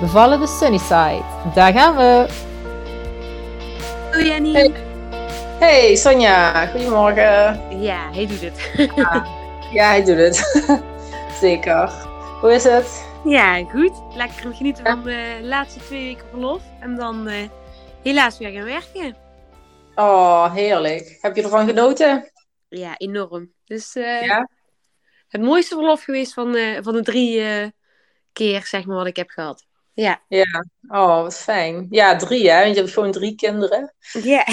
Bevallen de Sunnyside. Daar gaan we. Hoi Jenny. Hey. hey Sonja, goedemorgen. Ja, hij doet het. ja, hij doet het. Zeker. Hoe is het? Ja, goed. Lekker genieten van de laatste twee weken verlof. En dan uh, helaas weer gaan werken. Oh, heerlijk. Heb je ervan genoten? Ja, enorm. Dus uh, ja? het mooiste verlof geweest van, uh, van de drie keer zeg maar, wat ik heb gehad. Ja. Ja, oh, wat fijn. Ja, drie hè, want je hebt gewoon drie kinderen. Ja.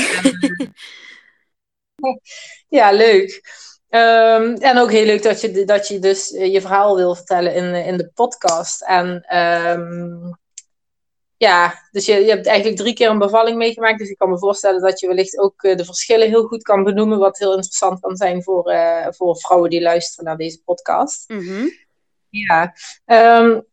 ja, leuk. Um, en ook heel leuk dat je, dat je dus eh, je verhaal wil vertellen in, in de podcast. En um, ja, dus je, je hebt eigenlijk drie keer een bevalling meegemaakt. Dus ik kan me voorstellen dat je wellicht ook eh, de verschillen heel goed kan benoemen. Wat heel interessant kan zijn voor, uh, voor vrouwen die luisteren naar deze podcast. Mm -hmm. Ja. Um,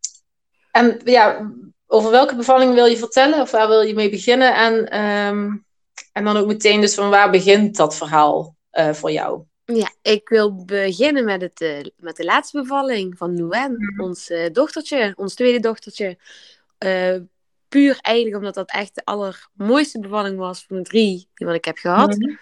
en ja, over welke bevalling wil je vertellen? Of waar wil je mee beginnen? En, um, en dan ook meteen dus van waar begint dat verhaal uh, voor jou? Ja, ik wil beginnen met, het, uh, met de laatste bevalling van Nouen, mm. ons uh, dochtertje, ons tweede dochtertje. puur eigenlijk omdat dat echt de allermooiste bevalling was van de drie die wat ik heb gehad. Mm.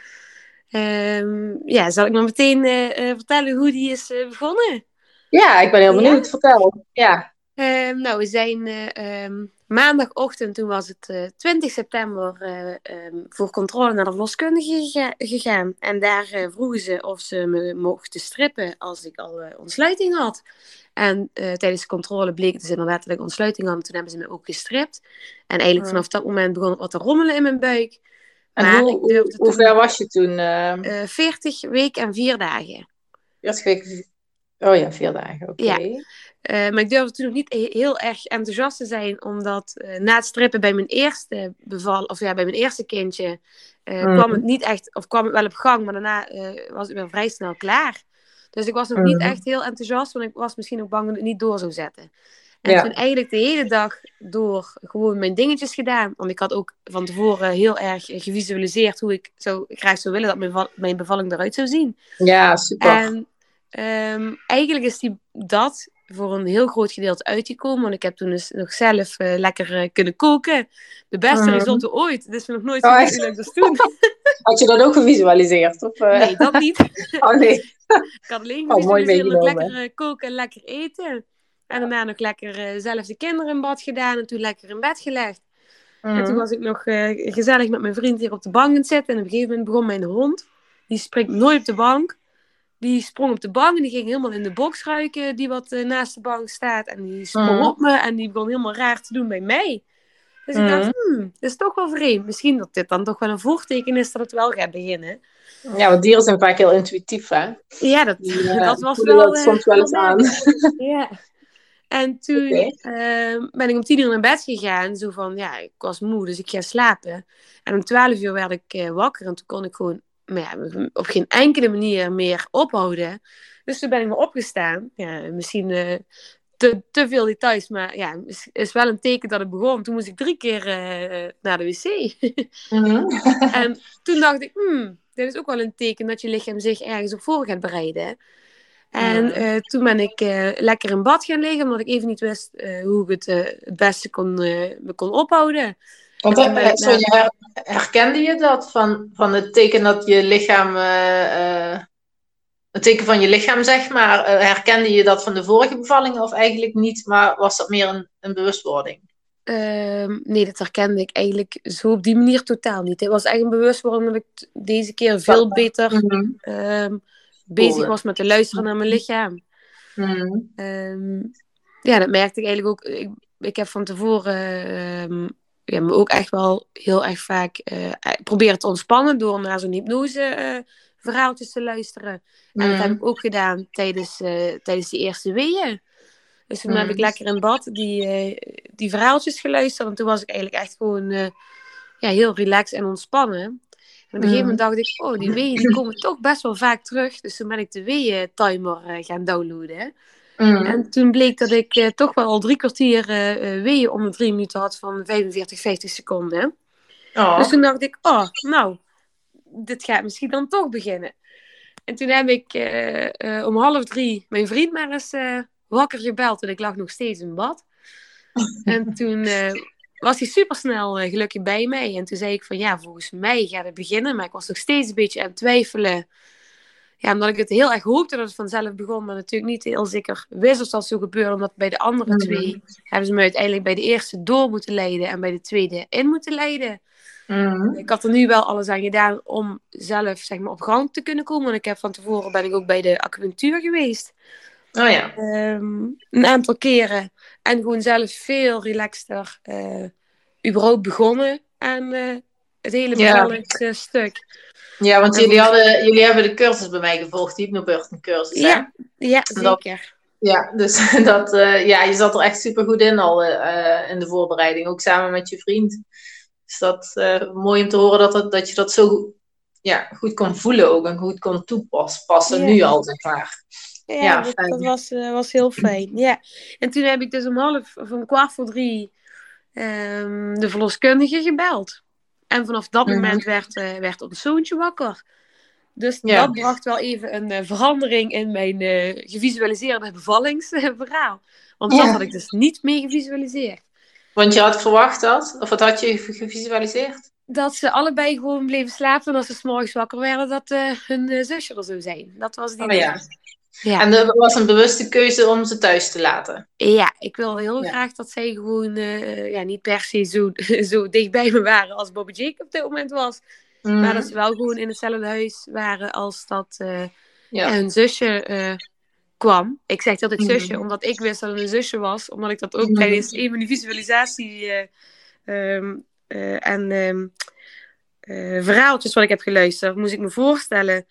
Um, ja, zal ik maar meteen vertellen hoe die is begonnen? Ja, ik ben heel benieuwd. Ja? Vertel. Ja. Um, nou, we zijn uh, um, maandagochtend, toen was het uh, 20 september, uh, um, voor controle naar de verloskundige gegaan. En daar vroegen ze of ze me mochten strippen als ik al ontsluiting had. En tijdens de controle bleek het dus inderdaad dat ik ontsluiting had. Toen hebben ze me ook gestript. En eigenlijk vanaf dat moment begon het wat te rommelen in mijn buik. En maar hoe, hoe ver was je toen? 40 weken en 4 dagen. 40 weken, oh ja, 4 dagen, oké. Okay. Ja. Uh, maar ik durfde toen nog niet heel erg enthousiast te zijn, omdat uh, na het strippen bij mijn eerste beval, of ja, bij mijn eerste kindje, uh, mm. kwam het niet echt, of kwam het wel op gang, maar daarna was ik weer vrij snel klaar. Dus ik was nog mm. niet echt heel enthousiast, want ik was misschien ook bang dat het niet door zou zetten. En ja. toen eigenlijk de hele dag door gewoon mijn dingetjes gedaan. Want ik had ook van tevoren heel erg gevisualiseerd hoe ik zo graag zou willen dat mijn, mijn bevalling eruit zou zien. Ja, super. En um, eigenlijk is die, dat voor een heel groot gedeelte uitgekomen. Want ik heb toen dus nog zelf uh, lekker uh, kunnen koken. De beste uh. risotto ooit. Dat is nog nooit zo oh, leuk als toen. Had je dat ook gevisualiseerd? Of, uh... Nee, dat niet. Oh nee. ik had alleen gevisualiseerd oh, lekker koken en lekker eten. En daarna nog lekker zelf de kinderen in bad gedaan. En toen lekker in bed gelegd. En toen mhm. was ik nog gezellig met mijn vriend hier op de bank aan het zitten. En op een gegeven moment begon mijn hond. Die springt nooit op de bank. Die sprong op de bank en die ging helemaal in de box ruiken die wat uh, naast de bank staat. En die sprong mm. op me en die begon helemaal raar te doen bij mij. Dus ik dacht, hmm, dat is toch wel vreemd. Misschien dat dit dan toch wel een voorteken is dat het wel gaat beginnen. Ja, want dieren zijn vaak heel intuïtief, hè? Ja, dat, die, uh, dat was wel... dat uh, soms wel eens aan. ja. En toen okay. uh, ben ik om tien uur naar bed gegaan. Zo van, ja, ik was moe, dus ik ga slapen. En om twaalf uur werd ik wakker. En toen kon ik gewoon maar ja, op geen enkele manier meer ophouden. Dus toen ben ik me opgestaan. Ja, misschien uh, te, te veel details, maar ja, is, is wel een teken dat het begon. Toen moest ik drie keer uh, naar de wc. mm-hmm. en toen dacht ik, hmm, dit is ook wel een teken dat je lichaam zich ergens op voor gaat bereiden. En uh, toen ben ik uh, lekker in bad gaan liggen, omdat ik even niet wist uh, hoe ik het het beste kon, me kon ophouden. Want sorry, herkende je dat van, van het teken dat je lichaam, uh, het teken van je lichaam zeg maar, herkende je dat van de vorige bevallingen of eigenlijk niet, maar was dat meer een, een bewustwording? Uh, nee, dat herkende ik eigenlijk zo op die manier totaal niet. Het was echt een bewustwording dat ik deze keer veel beter mm -hmm. bezig was met te luisteren naar mijn lichaam. Mm -hmm. ja, dat merkte ik eigenlijk ook. Ik, ik heb van tevoren ehm, ja, me ook echt wel heel erg vaak uh, proberen te ontspannen door naar zo'n hypnose uh, verhaaltjes te luisteren. En dat heb ik ook gedaan tijdens, uh, tijdens die eerste weeën. Dus toen heb ik lekker in bad die, die verhaaltjes geluisterd. En toen was ik eigenlijk echt gewoon ja, heel relaxed en ontspannen. En op een gegeven moment dacht ik, oh, die weeën die komen toch best wel vaak terug. Dus toen ben ik de weeën-timer gaan downloaden. Mhm. En toen bleek dat ik toch wel al drie kwartier weeën om de drie minuten had van 45, 50 seconden. Oh. Dus toen dacht ik, oh, nou, dit gaat misschien dan toch beginnen. En toen heb ik om half drie mijn vriend maar eens wakker gebeld en ik lag nog steeds in bad. en toen uh, was hij supersnel uh, gelukkig bij mij. En toen zei ik van ja, volgens mij gaat het beginnen. Maar ik was nog steeds een beetje aan het twijfelen. Ja, omdat ik het heel erg hoopte dat het vanzelf begon. Maar natuurlijk niet heel zeker wist of dat zo gebeurde. Omdat bij de andere mhm. twee hebben ze me uiteindelijk bij de eerste door moeten leiden. En bij de tweede in moeten leiden. Mm. Ik had er nu wel alles aan gedaan om zelf zeg maar, op gang te kunnen komen. Want ik heb van tevoren ben ik ook bij de acupunctuur geweest. Oh ja. Ehm, een aantal keren. En gewoon zelf veel relaxter uh, überhaupt begonnen aan uh, het hele bevallig stuk. Ja, want jullie, hadden, jullie hebben de cursus bij mij gevolgd, die hypnobirthing cursus. Ja, ja zeker. ja, dus dat, uh, ja, je zat er echt super goed in al in de voorbereiding, ook samen met je vriend. Dus dat mooi om te horen dat, dat, dat je dat zo ja, goed kon voelen ook en goed kon toepassen, nu al, zeg maar. Ja, dat, was, was heel fijn. Ja. En toen heb ik dus om half of om kwart voor drie um, de verloskundige gebeld. En vanaf dat mhm. moment werd, uh, werd ons zoontje wakker. Dus dat bracht wel even een uh, verandering in mijn gevisualiseerde bevallingsverhaal. Want dat had ik dus niet mee gevisualiseerd. Want je had verwacht dat? Of wat had je gevisualiseerd? Dat ze allebei gewoon bleven slapen en als ze s'morgens wakker werden, dat hun zusje er zou zijn. Dat was die. Oh, ja. Ja. En er was een bewuste keuze om ze thuis te laten. Ja, ik wil heel graag dat zij gewoon uh, ja, niet per se zo, zo dicht bij me waren als Bobby Jake op dit moment was. Maar mhm. dat ze wel gewoon in hetzelfde huis waren als dat uh, ja. hun zusje uh, kwam. Ik zeg altijd mm zusje, omdat ik wist dat het een zusje was. Omdat ik dat ook mm tijdens een van die visualisatie um, en um, verhaaltjes wat ik heb geluisterd, moest ik me voorstellen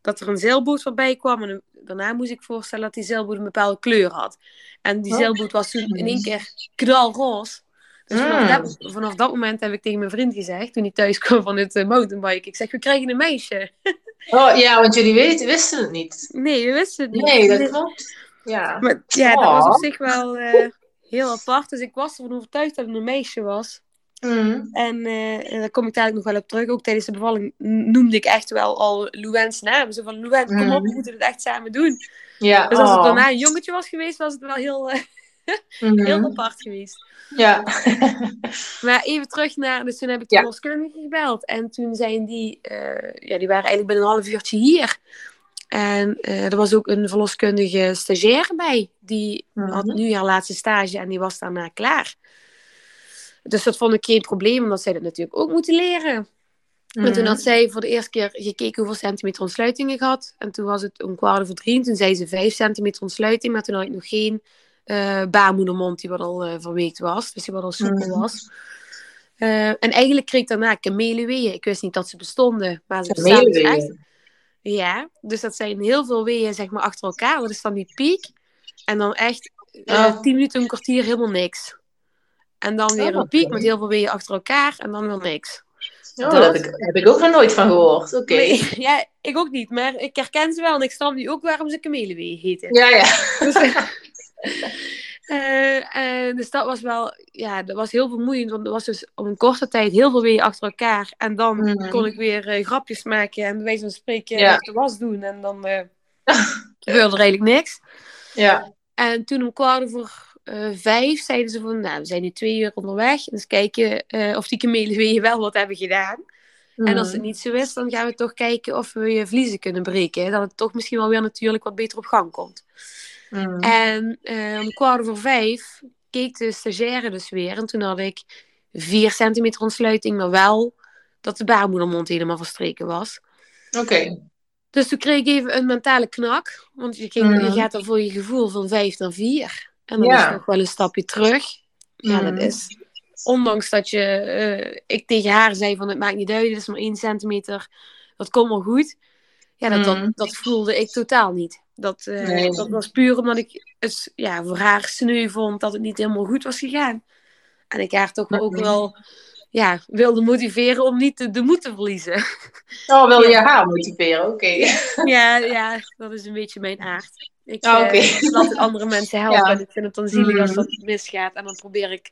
dat er een zeilboot voorbij kwam. En daarna moest ik voorstellen dat die zeilboot een bepaalde kleur had. En die oh. zeilboot was toen in één keer knalroze. Dus vanaf, ah. dat, vanaf, dat, moment heb ik tegen mijn vriend gezegd, toen hij thuis kwam van het uh, mountainbike, ik zeg, we krijgen een meisje. Oh ja, want jullie weten, wisten het niet. Nee, we wisten het niet. Nee, dat klopt. Ja, maar, ja dat was op zich wel uh, heel apart. Dus ik was ervan overtuigd dat het een meisje was. Mm. En uh, daar kom ik dadelijk nog wel op terug. Ook tijdens de bevalling noemde ik echt wel al Louens naam. Zo van, Louens, kom op, we mm. moeten het echt samen doen. Ja, dus als het oh. daarna een jongetje was geweest, was het wel heel, uh, heel apart geweest. Ja. maar even terug naar, dus toen heb ik de verloskundige gebeld. En toen zijn die, uh, ja, die waren eigenlijk binnen een half uurtje hier. En er was ook een verloskundige stagiair bij. Die had mhm. nu haar laatste stage en die was daarna klaar. Dus dat vond ik geen probleem, omdat zij dat natuurlijk ook moeten leren. Mm. En toen had zij voor de eerste keer gekeken hoeveel centimeter ontsluiting ik had. En toen was het een kwart voor drie. En toen zei ze vijf centimeter ontsluiting. Maar toen had ik nog geen uh, baarmoedermond die wat al uh, verweekt was. Dus die wat al soepel mm. was. Uh, en eigenlijk kreeg ik daarna kamelenweeën. Ik wist niet dat ze bestonden. Maar ze bestaan dus echt. Ja, dus dat zijn heel veel weeën zeg maar achter elkaar. Dat is dan die piek. En dan echt oh. tien minuten, een kwartier helemaal niks. En dan weer oh, een piek met heel veel weeën achter elkaar en dan weer niks. Oh, dat heb ik, heb ik ook nog nooit van gehoord. Oké. ja, ik ook niet. Maar ik herken ze wel en ik snap nu ook waarom ze kamelenwee heten. Ja, ja. Dus, uh, dus dat was wel, ja, dat was heel vermoeiend. Want er was dus op een korte tijd heel veel weeën achter elkaar. En dan mhm. kon ik weer uh, grapjes maken en bij wijze van spreken ja. de was doen. En dan gebeurde er eigenlijk niks. Ja. En toen om kwart voor uh, vijf zeiden ze van, nou, we zijn nu twee uur onderweg. Dus kijken uh, of die kamelenweeën wel wat hebben gedaan. En als het mm. niet zo is, dan gaan we toch kijken of we je vliezen kunnen breken. Hè? Dat het toch misschien wel weer natuurlijk wat beter op gang komt. Mm. En uh, om kwart over vijf keek de stagiaire dus weer. En toen had ik vier centimeter ontsluiting, maar wel dat de baarmoedermond helemaal verstreken was. Oké. Dus toen kreeg ik even een mentale knak. Want je, ging, je mm. gaat dan voor je gevoel van vijf naar vier. En dan is nog wel een stapje terug. Ja, dat mm. is. Ondanks dat je, uh, ik tegen haar zei van het maakt niet uit, het is maar één centimeter, dat komt wel goed. Ja, dat, dat, dat, voelde ik totaal niet. Dat, dat was puur omdat ik het ja, voor haar sneu vond dat het niet helemaal goed was gegaan. En ik haar toch ook wel ja, wilde motiveren om niet de, de moed te verliezen. Oh, wil je haar motiveren? Oké. Ja, ja, dat is een beetje mijn aard. Ik oh, okay. laat andere mensen helpen. En ik vind het dan zielig als dat mm. misgaat. En dan probeer ik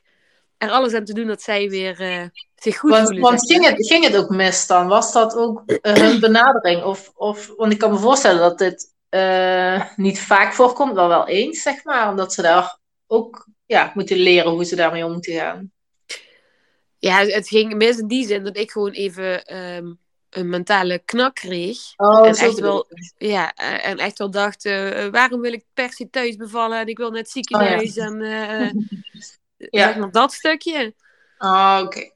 er alles aan te doen dat zij weer uh, zich goed want, voelen. Want ging het, ging het ook mis dan? Was dat ook uh, hun benadering? Of, of, want ik kan me voorstellen dat dit uh, niet vaak voorkomt, maar wel eens, zeg maar. Omdat ze daar ook ja, moeten leren hoe ze daarmee om moeten gaan. Ja, het ging mis in die zin dat ik gewoon even um, een mentale knak kreeg. Oh, en, echt wel, ja, en echt wel dacht, uh, waarom wil ik per se thuis bevallen en ik wil net ziekenhuis oh, ja. en uh, ja. zeg maar dat stukje. Oh, oké. Okay.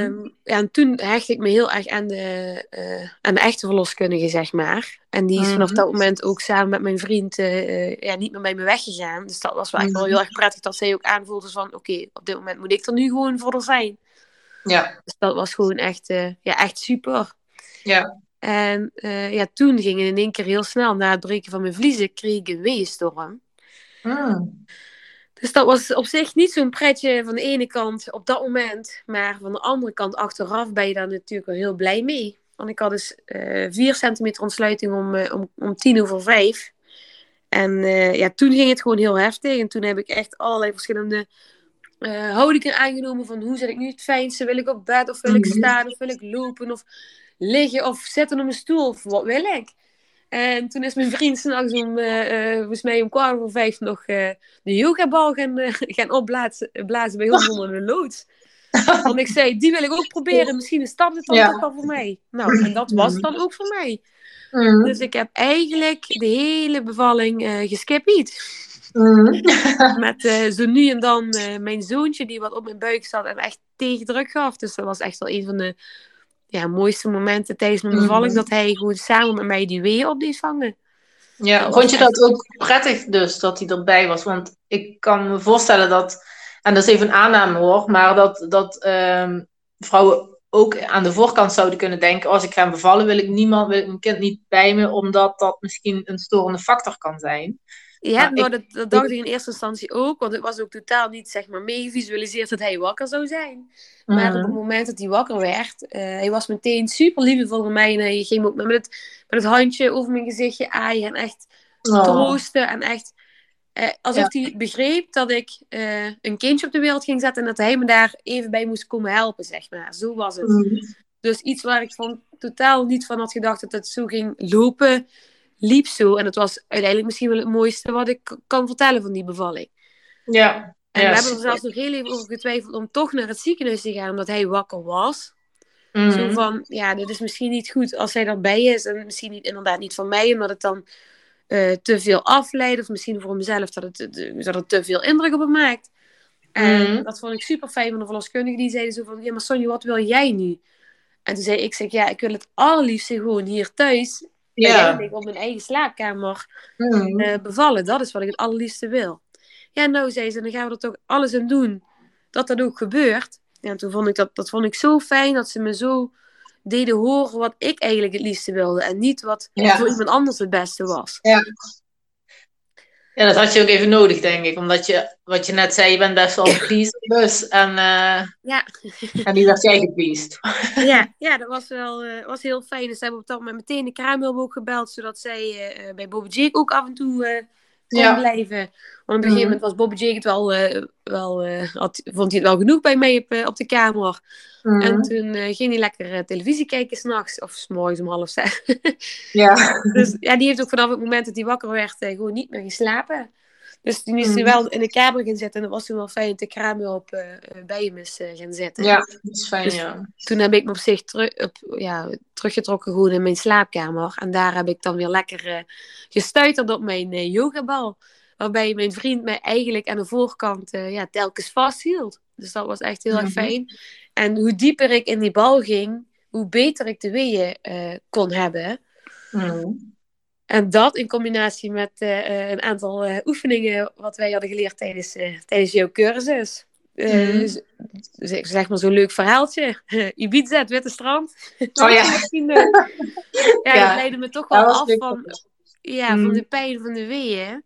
Um, ja, en toen hechtte ik me heel erg aan de, uh, aan de echte verloskundige, zeg maar. En die is mm. vanaf dat moment ook samen met mijn vriend uh, ja, niet meer bij me weggegaan. Dus dat was wel echt wel heel erg prettig dat zij ook aanvoelde van... Oké, okay, op dit moment moet ik er nu gewoon voor er zijn. Ja. Dus dat was gewoon echt, uh, ja, echt super. Ja. En uh, ja, toen ging het in één keer heel snel. Na het breken van mijn vliezen kreeg ik een weeënstorm. Mm. Dus dat was op zich niet zo'n pretje van de ene kant op dat moment. Maar van de andere kant achteraf ben je daar natuurlijk wel heel blij mee. Want ik had dus uh, 4 centimeter ontsluiting om, uh, om, om tien over vijf. En ja, toen ging het gewoon heel heftig. En toen heb ik echt allerlei verschillende uh, houdingen aangenomen. Van hoe zit ik nu het fijnste? Wil ik op bed of wil ik mhm. staan of wil ik lopen of liggen of zitten op een stoel of wat wil ik? En toen is mijn vriend s'nachts om, uh, uh, volgens mij om kwart over vijf nog de yogabal gaan, gaan opblazen blazen bij ons onder de loods. Want ik zei, die wil ik ook proberen. Misschien is dat het dan ja. toch wel voor mij. Nou, en dat was het dan ook voor mij. Mm. Dus ik heb eigenlijk de hele bevalling uh, geskipt. Mm. Met zo nu en dan mijn zoontje die wat op mijn buik zat en echt tegendruk gaf. Dus dat was echt wel een van de ja, mooiste momenten tijdens mijn bevalling. Dat hij gewoon samen met mij die weeën op die vangen. Ja, vond je dat ook prettig dus, dat hij erbij was? Want ik kan me voorstellen dat, en dat is even een aanname hoor, maar dat, dat um, vrouwen ook aan de voorkant zouden kunnen denken, als ik ga bevallen wil ik niemand, wil ik mijn kind niet bij me, omdat dat misschien een storende factor kan zijn. Ja, maar dat, dat, dacht ik in eerste instantie ook, want het was ook totaal niet zeg maar meegevisualiseerd dat hij wakker zou zijn. Maar op het mhm. moment dat hij wakker werd, uh, hij was meteen super liefdevol voor mij en hij ging ook met het, met het handje over mijn gezichtje aaien en echt oh. troosten en echt uh, alsof hij begreep dat ik uh, een kindje op de wereld ging zetten en dat hij me daar even bij moest komen helpen, zeg maar. Zo was het. Mhm. Dus iets waar ik van totaal niet van had gedacht dat het zo ging lopen liep zo. En het was uiteindelijk misschien wel het mooiste wat ik kan vertellen van die bevalling. Ja. En we hebben er zelfs nog heel even over getwijfeld om toch naar het ziekenhuis te gaan, omdat hij wakker was. Mm. Zo van, ja, dit is misschien niet goed als hij erbij is. En misschien niet, inderdaad niet van mij, omdat het dan uh, te veel afleidt. Of misschien voor mezelf dat het, dat het te veel indruk op hem maakt. En mm. dat vond ik super fijn van de verloskundige. Die zeiden zo van, ja, maar Sonja, wat wil jij nu? En toen zei ik, zeg, ja, ik wil het allerliefste gewoon hier thuis ja. ik op mijn eigen slaapkamer mm. uh, bevallen. Dat is wat ik het allerliefste wil. Ja, nou, zei ze, dan gaan we er toch alles aan doen dat dat ook gebeurt. Ja, en toen vond ik dat, dat vond ik zo fijn dat ze me zo deden horen wat ik eigenlijk het liefste wilde. En niet wat ja. voor iemand anders het beste was. Ja. Ja, dat had je ook even nodig, denk ik. Omdat je, wat je net zei, je bent best wel een dus. En, uh, ja. en die werd jij gepleased. ja, ja, dat was wel uh, was heel fijn. Dus ze hebben op dat moment meteen de kraamhulp gebeld. Zodat zij uh, bij Bobby Jake ook af en toe kon ja. blijven. Want op een gegeven moment was Bobby Jake het wel... wel had, vond hij het wel genoeg bij mij op, op de kamer. Mm. En toen ging hij lekker televisie kijken s'nachts. Of s morgens om half zes. ja. Dus ja, die heeft ook vanaf het moment dat hij wakker werd gewoon niet meer geslapen. Dus toen is hij wel in de kamer gaan zitten. En dat was toen wel fijn dat de kraamhulp uh, bij hem uh, gaan zitten. Ja, dat is fijn, dus ja. Toen heb ik me op zich terug, op, ja, teruggetrokken gewoon in mijn slaapkamer. En daar heb ik dan weer lekker uh, gestuiterd op mijn uh, yogabal. Waarbij mijn vriend mij eigenlijk aan de voorkant ja, telkens vasthield. Dus dat was echt heel Mhm. erg fijn. En hoe dieper ik in die bal ging, hoe beter ik de weeën kon hebben. Mm. En dat in combinatie met uh, een aantal uh, oefeningen wat wij hadden geleerd tijdens, uh, tijdens jouw cursus. Mm. Zeg maar zo'n leuk verhaaltje. Ibiza, het witte strand. Oh ja. Ja, ja, dat leidde me toch wel af van... ja, van mm. de pijn van de weeën.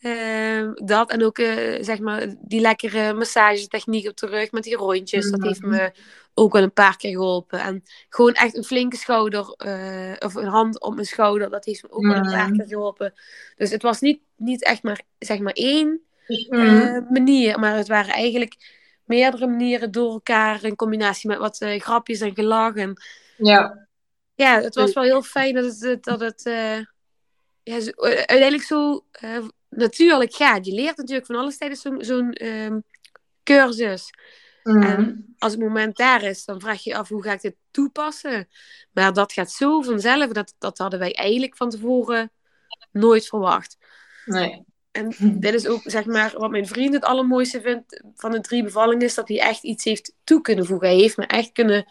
Ehm, dat en ook uh, zeg maar die lekkere massagetechniek op de rug met die rondjes. Dat heeft me ook wel een paar keer geholpen. En gewoon echt een flinke schouder uh, of een hand op mijn schouder. Dat heeft me ook wel een paar keer geholpen. Dus het was niet, niet echt maar, zeg maar één uh, manier. Maar het waren eigenlijk meerdere manieren door elkaar. In combinatie met wat grapjes en gelachen. Ja. Ja, het was wel heel fijn dat het, dat het ja, uiteindelijk zo natuurlijk gaat. Je leert natuurlijk van alles tijdens zo'n zo'n ehm, cursus. Mhm. En als het moment daar is, dan vraag je je af hoe ga ik dit toepassen. Maar dat gaat zo vanzelf, dat, dat hadden wij eigenlijk van tevoren nooit verwacht. Nee. En dit is ook, zeg maar, wat mijn vriend het allermooiste vindt van de drie bevallingen, is dat hij echt iets heeft toe kunnen voegen. Hij heeft me echt kunnen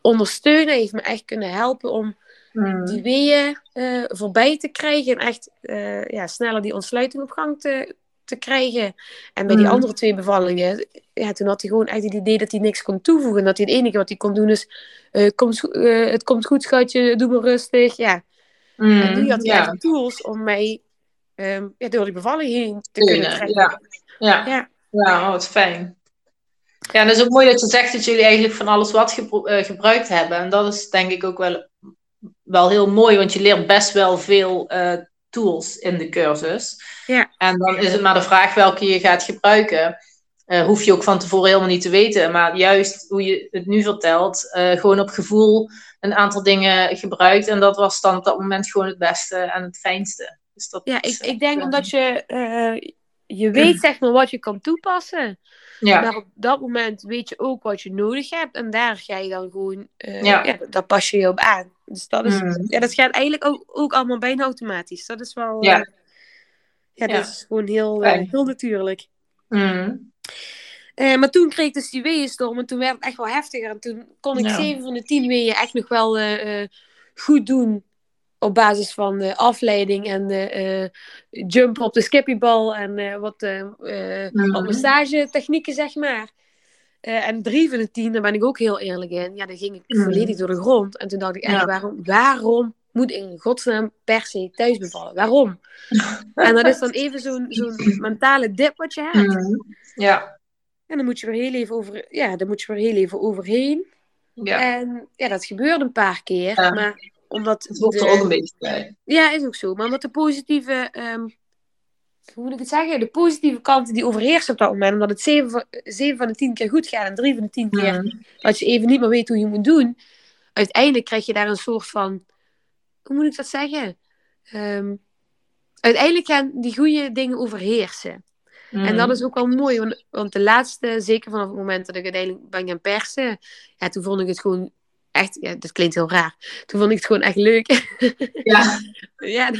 ondersteunen, hij heeft me echt kunnen helpen om Hmm. die weeën uh, voorbij te krijgen. En echt uh, ja, sneller die ontsluiting op gang te, te krijgen. En bij die hmm. andere twee bevallingen, ja, toen had hij gewoon echt het idee dat hij niks kon toevoegen. Dat hij het enige wat hij kon doen is, uh, kom, het komt goed schatje, doe maar rustig. Ja. Mm. En nu had hij echt tools om mij um, ja, door die bevalling heen te kunnen. Ja, ja. ja. ja oh, wat fijn. Ja, en het is ook mooi dat je zegt dat jullie eigenlijk van alles wat gebruikt hebben. En dat is denk ik ook wel wel heel mooi, want je leert best wel veel uh, tools in de cursus. Ja. En dan is het maar de vraag welke je gaat gebruiken. Uh, hoef je ook van tevoren helemaal niet te weten. Maar juist hoe je het nu vertelt, uh, gewoon op gevoel een aantal dingen gebruikt. En dat was dan op dat moment gewoon het beste en het fijnste. Dus dat ja, ik, ik denk omdat je, je weet zeg maar wat je kan toepassen. Ja. Maar op dat moment weet je ook wat je nodig hebt. En daar ga je dan gewoon, uh, ja. ja. daar pas je je op aan. Dus dat, is, mm. ja, dat gaat eigenlijk ook, ook allemaal bijna automatisch. Dat is wel, ja, uh, ja dat is gewoon heel, uh, heel natuurlijk. Mm. maar toen kreeg ik dus die weeënstorm en toen werd het echt wel heftiger. En toen kon ik zeven van de tien weeën echt nog wel goed doen op basis van de afleiding en uh, jump op de skippybal en uh, wat, uh, mm wat massagetechnieken, zeg maar. en drie van de tien, daar ben ik ook heel eerlijk in. Ja, dan ging ik mhm. volledig door de grond. En toen dacht ik echt, waarom, waarom moet ik in godsnaam per se thuis bevallen? Waarom? en dat is dan even zo'n zo'n mentale dip wat je hebt. Mhm. Ja. En dan moet je er heel even over, ja, dan moet je er heel even overheen. Ja. En ja, dat gebeurde een paar keer. Maar omdat het hoort er ook een beetje bij. Ja, is ook zo. Maar omdat de positieve, um, hoe moet ik het zeggen? De positieve kanten die overheersen op dat moment. Omdat het 7 van, 7 van de 10 keer goed gaat en 3 van de 10 keer mm. dat je even niet meer weet hoe je moet doen. Uiteindelijk krijg je daar een soort van, hoe moet ik dat zeggen? Um, uiteindelijk gaan die goede dingen overheersen. En dat mm. is ook wel mooi, want, want, de laatste, zeker vanaf het moment dat ik uiteindelijk ben gaan persen, ja, toen vond ik het gewoon echt, ja, dat klinkt heel raar. Toen vond ik het gewoon echt leuk. Ja. ja,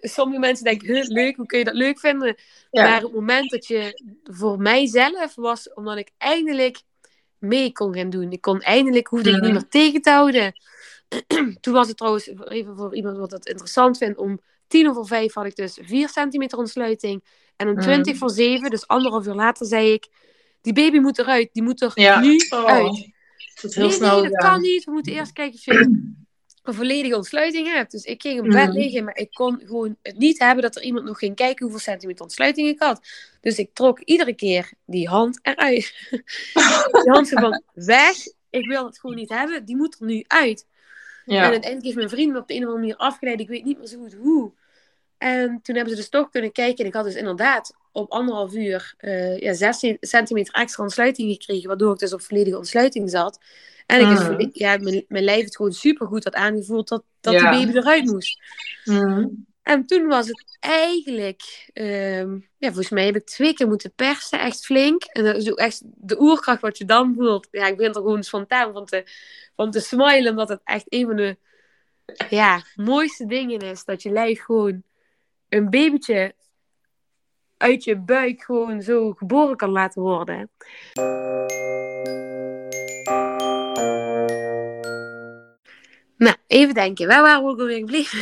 sommige mensen denken, leuk, hoe kun je dat leuk vinden? Maar het moment dat je voor mijzelf was, omdat ik eindelijk mee kon gaan doen. Ik kon eindelijk, hoefde ik niet mhm. meer tegen te houden. Toen was het trouwens, even voor iemand wat dat interessant vindt, om tien over vijf had ik dus vier centimeter ontsluiting. En om twintig mm. voor zeven, dus anderhalf uur later, zei ik, die baby moet eruit, die moet er nu oh. uit heel nee, snel. Nee, dat kan niet. We moeten eerst kijken of je een volledige ontsluiting hebt. Dus ik ging op bed liggen, maar ik kon gewoon het niet hebben dat er iemand nog ging kijken hoeveel centimeter ontsluiting ik had. Dus ik trok iedere keer die hand eruit. die hand van weg. Ik wil het gewoon niet hebben. Die moet er nu uit. Ja. En uiteindelijk heeft mijn vriend me op de een of andere manier afgeleid. Ik weet niet meer zo goed hoe. En toen hebben ze dus toch kunnen kijken. En ik had dus inderdaad op anderhalf uur uh, ja, 16 centimeter extra ontsluiting gekregen. Waardoor ik dus op volledige ontsluiting zat. En ik mm. ja, mijn, mijn lijf het gewoon super goed had aangevoeld dat, dat ja. die baby eruit moest. Mm. En toen was het eigenlijk, um, ja, volgens mij heb ik twee keer moeten persen, echt flink. En dat is ook echt de oerkracht wat je dan voelt. Ja, ik ben er gewoon spontaan van te, van te smilen, omdat het echt een van de ja, mooiste dingen is. Dat je lijf gewoon een babytje uit je buik gewoon zo geboren kan laten worden. Nou, even denken. Waar waren we ook alweer gebleven?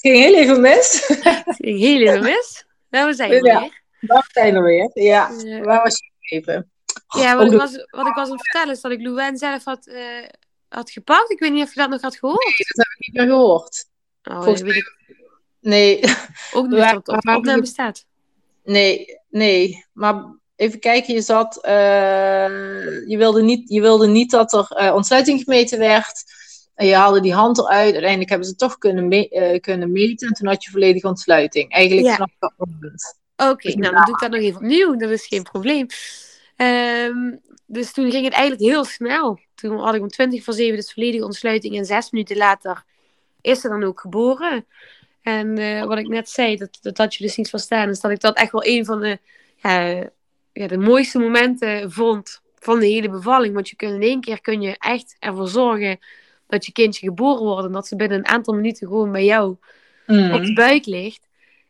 Het ging heel even mis. Het ging heel even mis. Waar zijn we ja, weer? Waar zijn we weer? Ja, waar was je gebleven? Ja, wat, ik was, wat ik was aan het vertellen is dat ik Louwen zelf had, uh, had gepakt. Ik weet niet of je dat nog had gehoord. dat heb ik niet meer gehoord. Oh, Volgens weet ik... Nee. Ook niet dat het op opname staat. Nee, nee. Maar even kijken, je zat... Uh, je, wilde niet, je wilde niet dat er uh, ontsluiting gemeten werd. En je haalde die hand eruit. Uiteindelijk hebben ze toch kunnen, me uh, kunnen meten. En toen had je volledige ontsluiting. Eigenlijk ja. vanaf dat moment. Oké, dus nou dan doe ik dat nog even opnieuw. Dat is geen probleem. Um, dus toen ging het eigenlijk heel snel. Toen had ik om 20 voor 7 dus volledige ontsluiting. En zes minuten later is ze dan ook geboren. En uh, wat ik net zei, dat, dat had je dus niet verstaan, is dat ik dat echt wel een van de, ja, ja, de mooiste momenten vond van de hele bevalling. Want je kunt in één keer kun je echt ervoor zorgen dat je kindje geboren wordt. En dat ze binnen een aantal minuten gewoon bij jou mm. op de buik ligt.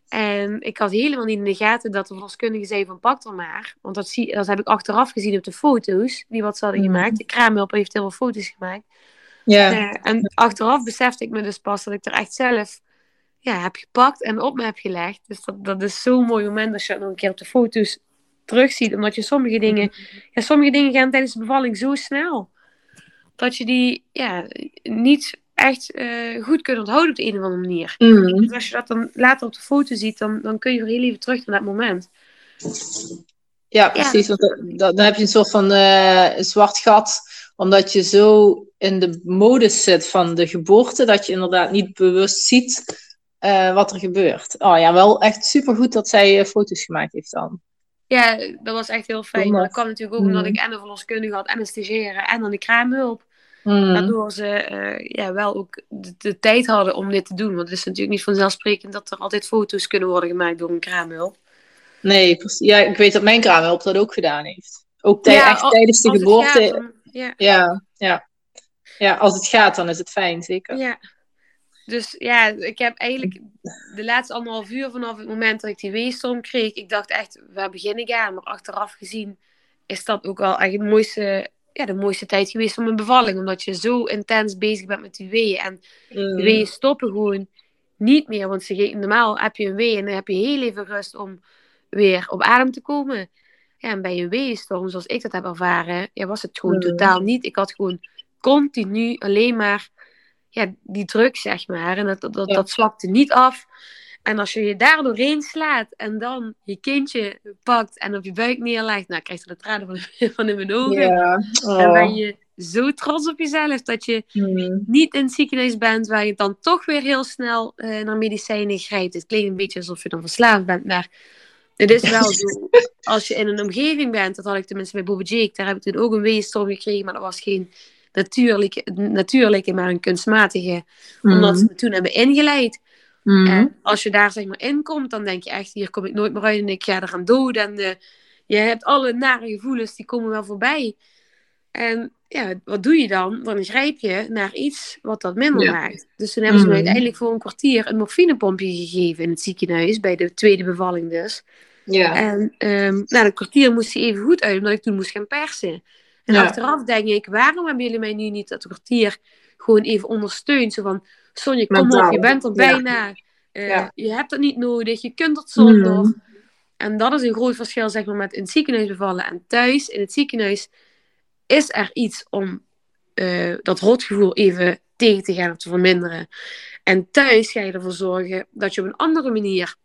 En ik had helemaal niet in de gaten dat de verloskundige zei van pak er maar. Want dat, zie, dat heb ik achteraf gezien op de foto's die wat ze hadden mm. gemaakt. De kraamhulp heeft heel veel foto's gemaakt. Ja. Uh, en achteraf besefte ik me dus pas dat ik er echt zelf ja, heb gepakt en op me heb gelegd. Dus dat, dat is zo'n mooi moment als je dat nog een keer op de foto's terugziet. Omdat je sommige dingen, ja, sommige dingen gaan tijdens de bevalling zo snel. Dat je die ja, niet echt uh, goed kunt onthouden op de een of andere manier. Mm. Dus als je dat dan later op de foto ziet, dan, dan kun je weer heel even terug naar dat moment. Ja, precies. Want dan, dan heb je een soort van uh, zwart gat omdat je zo in de modus zit van de geboorte, dat je inderdaad niet bewust ziet uh, wat er gebeurt. Oh ja, wel echt super goed dat zij foto's gemaakt heeft dan. Ja, dat was echt heel fijn. Dat kwam natuurlijk ook omdat ik en de verloskundige had en een stagiaire en dan de kraamhulp. Mm. Waardoor ze uh, ja, wel ook de, de, tijd hadden om dit te doen. Want het is natuurlijk niet vanzelfsprekend dat er altijd foto's kunnen worden gemaakt door een kraamhulp. Nee, ja, ik weet dat mijn kraamhulp dat ook gedaan heeft. Ook ja, echt tijdens de geboorte. Gaat, dan, ja. ja. Ja, ja. als het gaat, dan is het fijn, zeker. Ja. Dus ja, ik heb eigenlijk de laatste anderhalf uur vanaf het moment dat ik die weestorm kreeg, ik dacht echt, waar begin ik aan? Maar achteraf gezien is dat ook wel echt het mooiste ja, de mooiste tijd geweest van mijn bevalling. Omdat je zo intens bezig bent met die weeën. En mm. die weeën stoppen gewoon niet meer. Want ze, normaal heb je een wee en dan heb je heel even rust om weer op adem te komen. Ja, en bij een weeënstorm, zoals ik dat heb ervaren, ja, was het gewoon mm. totaal niet. Ik had gewoon continu alleen maar ja, die druk, zeg maar. En dat, dat, dat, dat zwakte niet af. En als je je daar doorheen slaat en dan je kindje pakt en op je buik neerlegt, nou krijg je de tranen van, van in mijn ogen. Ja. Oh. En ben je zo trots op jezelf dat je hmm. niet in het ziekenhuis bent waar je dan toch weer heel snel uh, naar medicijnen grijpt. Het klinkt een beetje alsof je dan verslaafd bent, maar het is wel zo. Als je in een omgeving bent, dat had ik tenminste bij Bobby Jake, daar heb ik toen ook een weeënstorm gekregen, maar dat was geen natuurlijke, natuurlijke maar een kunstmatige, omdat ze me toen hebben ingeleid. En mhm. als je daar zeg maar in komt, dan denk je echt, hier kom ik nooit meer uit en ik ga er aan dood. En uh, je hebt alle nare gevoelens, die komen wel voorbij. En ja, wat doe je dan? Dan grijp je naar iets wat dat minder maakt. Dus toen hebben ze me mhm. uiteindelijk voor een kwartier een morfinepompje gegeven in het ziekenhuis, bij de tweede bevalling dus. Ja. En um, na een kwartier moest hij even goed uit, omdat ik toen moest gaan persen. En achteraf denk ik, waarom hebben jullie mij nu niet dat kwartier gewoon even ondersteund? Zo van, Sonja, kom op, je bent er bijna. Uh, je hebt het niet nodig, je kunt het zonder. Mm. En dat is een groot verschil zeg maar, met in het ziekenhuis bevallen en thuis. In het ziekenhuis is er iets om uh, dat rotgevoel even tegen te gaan of te verminderen. En thuis ga je ervoor zorgen dat je op een andere manier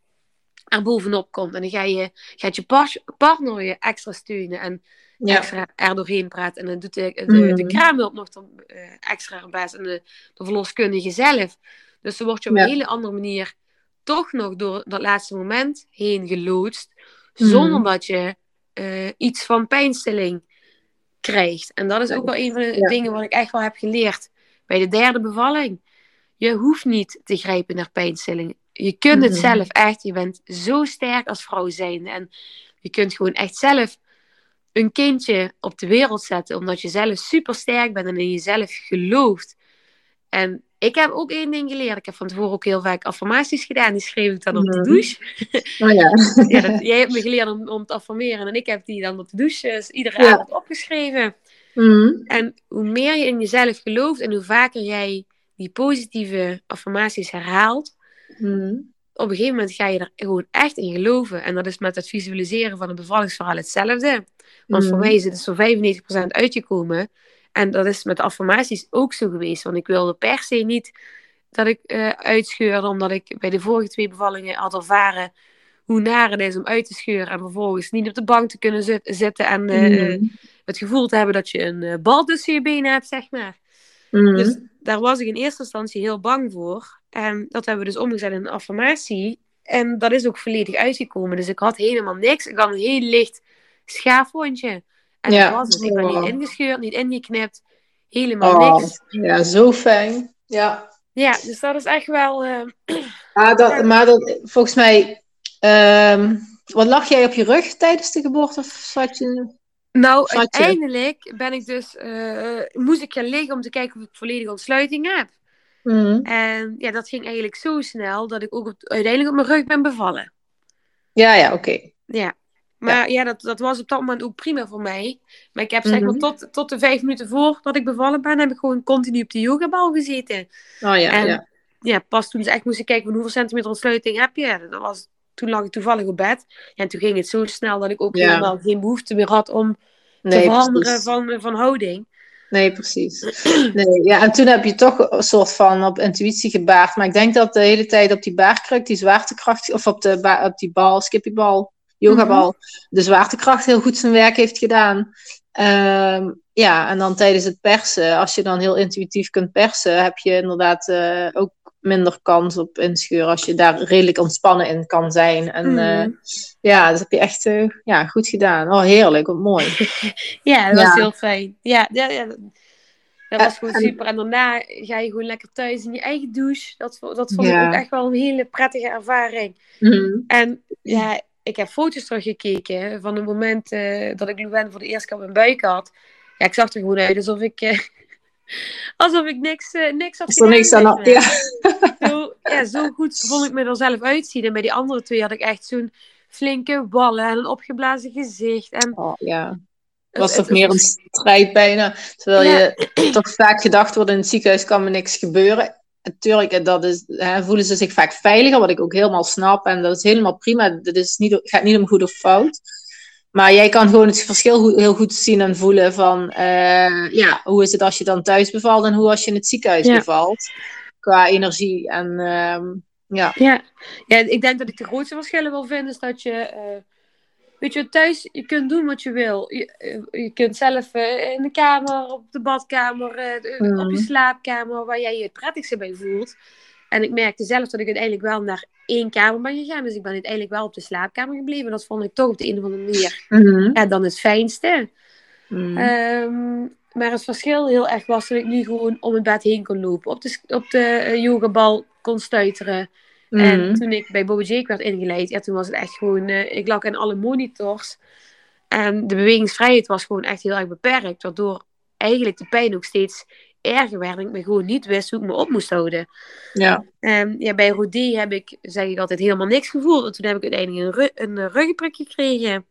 er bovenop komt. En dan ga je, gaat je partner je extra steunen en ja. extra er doorheen praten. En dan doet de, de, de mm. kraamhulp nog dan, uh, extra best en de, de verloskundige zelf. Dus dan word je op een hele andere manier toch nog door dat laatste moment heen geloodst. Mm. Zonder dat je uh, iets van pijnstilling krijgt. En dat is ook wel een van de dingen wat ik echt wel heb geleerd bij de derde bevalling. Je hoeft niet te grijpen naar pijnstilling. Je kunt het mm-hmm. zelf echt. Je bent zo sterk als vrouw zijnde. En je kunt gewoon echt zelf een kindje op de wereld zetten. Omdat je zelf super sterk bent en in jezelf gelooft. En ik heb ook één ding geleerd. Ik heb van tevoren ook heel vaak affirmaties gedaan. Die schreef ik dan op de douche. Oh ja. ja jij hebt me geleerd om, om te affirmeren. En ik heb die dan op de douche dus iedere avond opgeschreven. Mm. En hoe meer je in jezelf gelooft en hoe vaker jij die positieve affirmaties herhaalt, mm. Op een gegeven moment ga je er gewoon echt in geloven. En dat is met het visualiseren van een bevallingsverhaal hetzelfde. Want voor mm. mij is het zo 95% uitgekomen. En dat is met affirmaties ook zo geweest. Want ik wilde per se niet dat ik uh, uitscheurde, omdat ik bij de vorige twee bevallingen had ervaren hoe naar het is om uit te scheuren en vervolgens niet op de bank te kunnen zitten en uh, het gevoel te hebben dat je een bal tussen je benen hebt, zeg maar. Mm. Dus daar was ik in eerste instantie heel bang voor. En dat hebben we dus omgezet in een affirmatie. En dat is ook volledig uitgekomen. Dus ik had helemaal niks. Ik had een heel licht schaafwondje. En ja, dat was het. Ik ben niet ingescheurd, niet ingeknipt. Helemaal oh, niks. Ja, zo fijn. Ja. Ja, dus dat is echt wel... Uh... Ah, dat, maar dat, volgens mij... Um, wat lag jij op je rug tijdens de geboorte? Of zat je... Nou, uiteindelijk ben ik dus, uh, moest ik gaan liggen om te kijken of ik volledige ontsluiting heb. Mm. En ja, dat ging eigenlijk zo snel dat ik ook uiteindelijk op mijn rug ben bevallen. Ja, ja, oké. Ja, maar ja, dat, dat was op dat moment ook prima voor mij. Maar ik heb zeg maar mhm. tot, tot de vijf minuten voor dat ik bevallen ben, heb ik gewoon continu op de yogabal gezeten. Oh ja, en, ja. Ja, pas toen ze echt moesten kijken van hoeveel centimeter ontsluiting heb je. Dat was, toen lag ik toevallig op bed. En toen ging het zo snel dat ik ook helemaal geen behoefte meer had om te veranderen van, van houding. Nee, precies. Nee, ja, en toen heb je toch een soort van op intuïtie gebaard. Maar ik denk dat de hele tijd op die baarkruk, die zwaartekracht, of op, de op die bal, skippiebal, yogabal, mm de zwaartekracht heel goed zijn werk heeft gedaan. Ehm, ja, en dan tijdens het persen, als je dan heel intuïtief kunt persen, heb je inderdaad uh, ook minder kans op inscheuren als je daar redelijk ontspannen in kan zijn. En mm. ja, dat heb je echt uh, ja, goed gedaan. Oh, heerlijk, wat mooi. ja, dat was heel fijn. Ja, ja, ja, dat was gewoon super. En daarna ga je gewoon lekker thuis in je eigen douche. Dat, dat vond ik ook echt wel een hele prettige ervaring. Mm. En ja, ik heb foto's teruggekeken van het moment uh, dat ik Louwen voor de eerste keer op mijn buik had. Ja, ik zag er gewoon uit alsof ik Alsof ik niks, uh, niks had gedaan. niks aan ja. Zo, ja, zo goed vond ik me er zelf uitzien. En bij die andere twee had ik echt zo'n flinke wallen en een opgeblazen gezicht. En, oh, ja. Het was toch meer een strijd bijna. Terwijl je toch vaak gedacht wordt in het ziekenhuis kan me niks gebeuren. Natuurlijk, dat is, hè, voelen ze zich vaak veiliger, wat ik ook helemaal snap. En dat is helemaal prima. Dat is niet, gaat niet om goed of fout. Maar jij kan gewoon het verschil heel goed zien en voelen van, uh, ja, hoe is het als je dan thuis bevalt en hoe als je in het ziekenhuis bevalt. Qua energie en uh, ja. ja. Ja, ik denk dat ik de grootste verschillen wil vinden is dat je, uh, weet je, thuis, je kunt doen wat je wil. Je, eh, je kunt zelf in de kamer, op de badkamer, mm. op je slaapkamer, waar jij je het prettigste bij voelt. En ik merkte zelf dat ik uiteindelijk wel naar één kamer ben gegaan. Dus ik ben uiteindelijk wel op de slaapkamer gebleven. Dat vond ik toch op de een of andere manier mm ja, dan het fijnste. Mhm. Ehm, maar het verschil heel erg was dat ik nu gewoon om het bed heen kon lopen. Op de, op de uh, yogabal kon stuiteren. En mhm. toen ik bij Bobby Jake werd ingeleid, ja, toen was het echt gewoon... Uh, ik lag in alle monitors. En de bewegingsvrijheid was gewoon echt heel erg beperkt. Waardoor eigenlijk de pijn ook steeds erger werd. En ik me gewoon niet wist hoe ik me op moest houden. Ja. Um, ja, bij Rodé heb ik, zeg ik altijd, helemaal niks gevoeld. En toen heb ik uiteindelijk een, een uh, ruggenprik gekregen.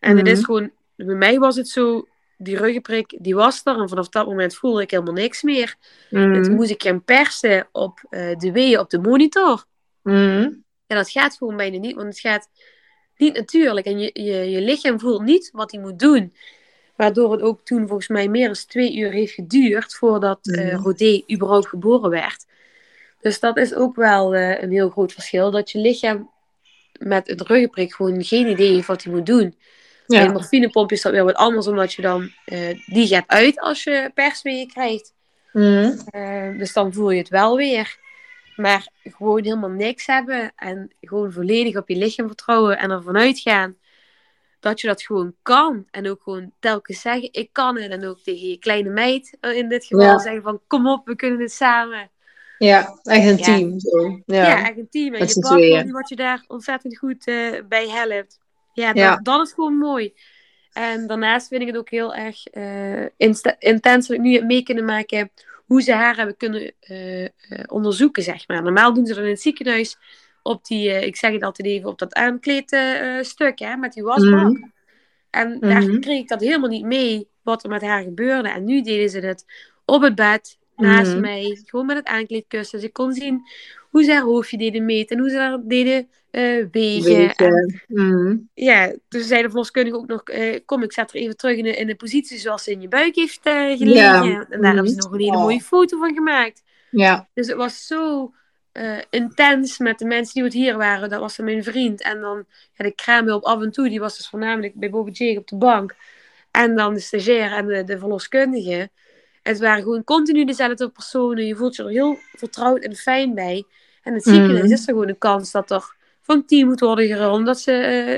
En het is mhm. gewoon, bij mij was het zo, die ruggenprik, die was er. En vanaf dat moment voelde ik helemaal niks meer. En toen mhm. moest ik gaan persen op uh, de weeën op de monitor. Mm. En dat gaat gewoon bijna niet, want het gaat niet natuurlijk. En je, je, je lichaam voelt niet wat hij moet doen. Waardoor het ook toen volgens mij meer dan twee uur heeft geduurd voordat uh, Rodé überhaupt geboren werd. Dus dat is ook wel uh, een heel groot verschil. Dat je lichaam met het ruggenprik gewoon geen idee heeft wat hij moet doen. Ja. Bij een morfinepomp is dat weer wat anders, omdat je dan, uh, die gaat uit als je persweeën krijgt. Mm. dus dan voel je het wel weer. Maar gewoon helemaal niks hebben en gewoon volledig op je lichaam vertrouwen en ervan uitgaan dat je dat gewoon kan. En ook gewoon telkens zeggen, ik kan het. En ook tegen je kleine meid eh, in dit geval zeggen van, kom op, we kunnen het samen. Ja, echt een team. Zo. Ja. ja, echt een team. En je partner, wat je daar ontzettend goed uh, bij helpt. Ja, dat, dat, is gewoon mooi. En daarnaast vind ik het ook heel erg uh, intens dat ik nu mee kunnen maken hoe ze haar hebben kunnen onderzoeken, zeg maar. Normaal doen ze dat in het ziekenhuis op die, uh, ik zeg het altijd even, op dat aankleedstuk, uh, hè, met die wasbak. Mm. En daar mhm. kreeg ik dat helemaal niet mee, wat er met haar gebeurde. En nu deden ze het op het bed, naast mhm. mij, gewoon met het aankleedkussen. Dus ik kon zien hoe ze haar hoofdje deden meten en hoe ze haar deden uh, wegen. En, mm. Ja, dus zei de verloskundige ook nog, uh, kom ik zet er even terug in de, positie zoals ze in je buik heeft gelegen. En daar hebben ze nog een hele mooie foto van gemaakt. Ja. Dus het was zo uh, intens met de mensen die het hier waren. Dat was mijn vriend. En dan ja, de kraamhulp af en toe. Die was dus voornamelijk bij Bobby Jake op de bank. En dan de stagiair en de, de verloskundige. Het waren gewoon continu dezelfde personen. Je voelt je er heel vertrouwd en fijn bij. En het ziekenhuis mm. is er gewoon een kans dat er van team moet worden gerund. Dat ze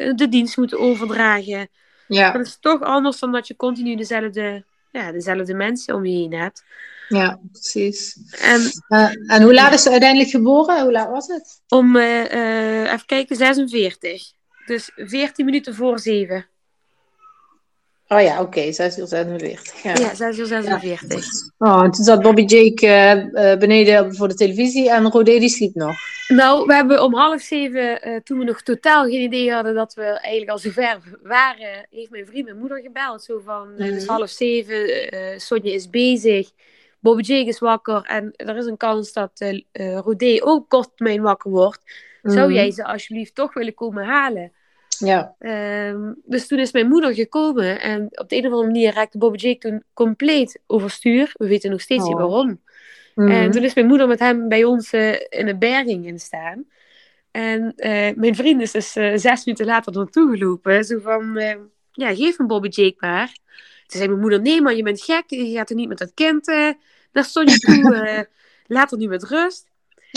uh, de dienst moeten overdragen. Ja. Dat is toch anders dan dat je continu dezelfde, ja, dezelfde mensen om je heen hebt. Ja, precies. En, uh, en hoe laat is ze uiteindelijk geboren? Hoe laat was het? Om, uh, even kijken, 46. Dus 14 minuten voor 7. Oh ja, oké, okay, 6 uur 46. Ja, ja 6 uur 46. Oh, en toen zat Bobby Jake beneden voor de televisie en Rodé die sliep nog. Nou, we hebben om half zeven, toen we nog totaal geen idee hadden dat we eigenlijk al zover waren, heeft mijn vriend mijn moeder gebeld. Zo van, mm. het is half zeven, Sonja is bezig. Bobby Jake is wakker en er is een kans dat uh, Rodé ook kort mijn wakker wordt. Zou mhm. jij ze alsjeblieft toch willen komen halen? Ja. Um, dus toen is mijn moeder gekomen en op de een of andere manier raakte Bobby Jake toen compleet overstuur. We weten nog steeds niet oh. waarom. Mhm. En toen is mijn moeder met hem bij ons uh, in een berging gaan staan. En uh, mijn vriend is dus zes minuten later naartoe gelopen. Zo van, ja, geef hem Bobby Jake maar. Toen zei mijn moeder, nee man, je bent gek. Je gaat er niet met dat kind naar Sonja toe. uh, laat er nu met rust.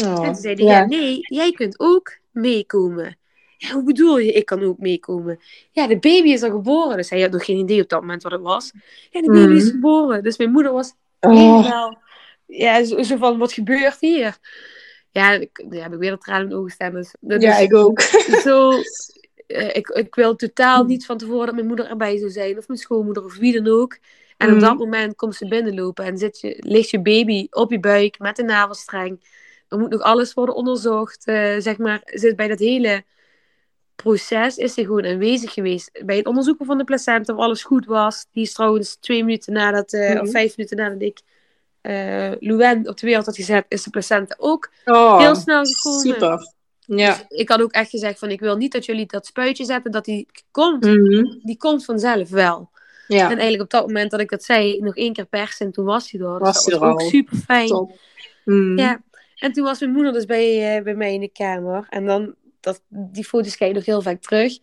Oh, en toen zei hij, ja. nee, jij kunt ook meekomen. Ja, hoe bedoel je, ik kan ook meekomen? Ja, de baby is al geboren. Dus hij had nog geen idee op dat moment wat het was. Ja, de baby is mm. geboren. Dus mijn moeder was oh. helemaal... Ja, zo, zo, van, wat gebeurt hier? Ja, ik, ja, heb ik weer de tranen in ogen staan. Dus, ja, ik ook. Zo, uh, ik, ik wil totaal niet van tevoren dat mijn moeder erbij zou zijn. Of mijn schoonmoeder, of wie dan ook. En op mm. dat moment komt ze binnenlopen en zit je, ligt je baby op je buik met een navelstreng. Er moet nog alles worden onderzocht. Uh, zeg maar, zit bij dat hele proces is ze gewoon aanwezig geweest. Bij het onderzoeken van de placenta, of alles goed was. Die is trouwens twee minuten nadat, uh, mm. of vijf minuten nadat ik uh, Luen op de wereld had gezet, is de placenta ook oh, heel snel gekomen. Super. Ja. Dus ik had ook echt gezegd van ik wil niet dat jullie dat spuitje zetten, dat die komt. Mm Die komt vanzelf wel. Ja. En eigenlijk op dat moment dat ik dat zei, nog één keer persen en toen was hij er. Was dat was ook super fijn. Mm. Ja. En toen was mijn moeder dus bij, uh, bij mij in de kamer. En dan, dat, die foto's kijk je nog heel vaak terug.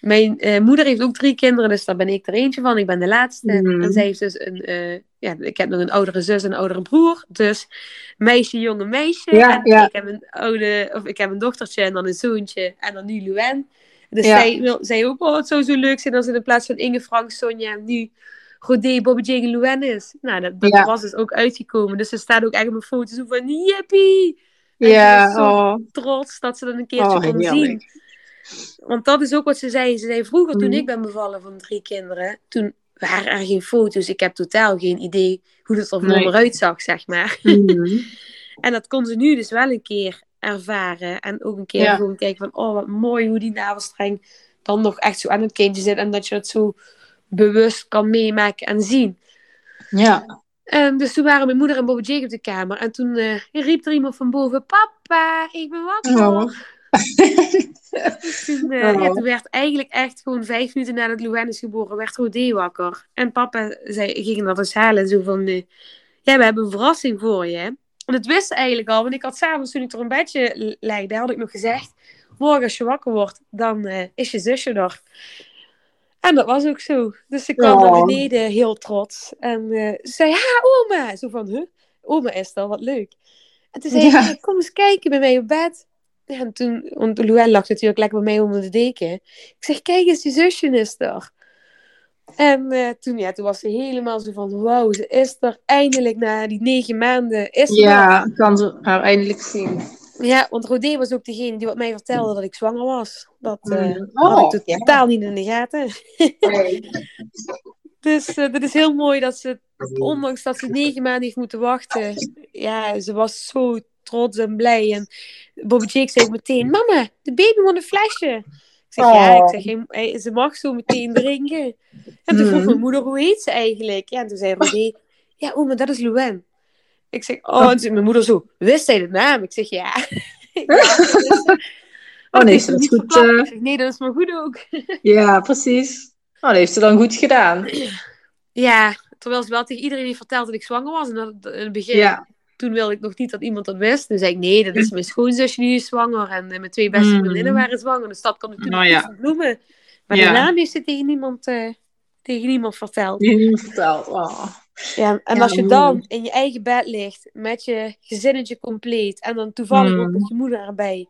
Mijn uh, moeder heeft ook drie kinderen, dus daar ben ik er eentje van. Ik ben de laatste. Mm. En zij heeft dus een, uh, ja, ik heb nog een oudere zus en een oudere broer. Dus meisje, jonge meisje. Ja, en ja. ik heb een oude, of ik heb een dochtertje en dan een zoontje. En dan nu Luen. Dus zij wil, zei ook, oh, het zou zo leuk zijn als het in plaats van Inge, Frank, Sonja nu Rodé, Bobby Jane en is. Nou, dat, dat was dus ook uitgekomen. Dus er staat ook echt op mijn foto zo van, yippie! ja, zo oh. trots dat ze dat een keertje oh, kon zien. Want dat is ook wat ze zei. Ze zei vroeger, toen mhm. ik ben bevallen van drie kinderen, toen waren er geen foto's. Ik heb totaal geen idee hoe het er voor nee. eruit zag, zeg maar. Mhm. en dat kon ze nu dus wel een keer ervaren. En ook een keer gewoon kijken van, oh wat mooi hoe die navelstreng dan nog echt zo aan het kindje zit. En dat je dat zo bewust kan meemaken en zien. Ja. Um, dus toen waren mijn moeder en Bobby Jake op de kamer. En toen uh, riep er iemand van boven, papa, ik ben wakker. Oh. dus toen, uh, oh. ja, toen werd eigenlijk echt gewoon vijf minuten nadat Louane is geboren, werd Rodé wakker. En papa zei, ging dat eens halen. Zo van, uh, ja, we hebben een verrassing voor je. En dat wist ze eigenlijk al, want ik had s'avonds toen ik er een bedje legde, had ik nog gezegd, morgen als je wakker wordt, dan uh, is je zusje er. En dat was ook zo. Dus ik kwam naar beneden heel trots. En uh, ze zei, ha, oma! Zo van, huh? Oma is er, wat leuk. En toen zei ja. kom eens kijken bij mij op bed. En toen, want Louelle lag natuurlijk lekker bij mij onder de deken. Ik zeg, kijk eens, je zusje is er. En uh, toen, ja, toen was ze helemaal zo van, wauw, ze is er eindelijk na die negen maanden. Is ja, kan ze haar eindelijk zien. Ja, want Rodé was ook degene die wat mij vertelde dat ik zwanger was. Dat uh, had ik totaal niet in de gaten. dus uh, dat is heel mooi dat ze, ondanks dat ze negen maanden heeft moeten wachten, ja, ze was zo trots en blij. En Bobby Jake zei meteen, mama, de baby moet een flesje. Ik zeg, ja, ik zeg, hey, ze mag zo meteen drinken. En toen vroeg hmm. mijn moeder, hoe heet ze eigenlijk? Ja, en toen zei Rodé, ja, oh, maar dat is Luen. Ik zeg, oh, en toen mijn moeder zo, wist zij de naam? Ik zeg, ja. ja oh nee, is dat goed? Uh... Ik zeg, nee, dat is maar goed ook. ja, precies. Oh, dat heeft ze dan goed gedaan. Ja, terwijl ze wel tegen iedereen heeft verteld dat ik zwanger was. En dat, in het begin, toen wilde ik nog niet dat iemand dat wist. Toen zei ik, nee, dat is mijn schoonzusje die is zwanger. En mijn twee beste mm. vriendinnen waren zwanger. Dus dat kan toen oh, ja. bloemen. Maar ja. daarna heeft ze tegen niemand, uh, tegen niemand verteld. Tegen niemand verteld, oh. Ja, en als je dan in je eigen bed ligt, met je gezinnetje compleet, en dan toevallig ook met je moeder erbij.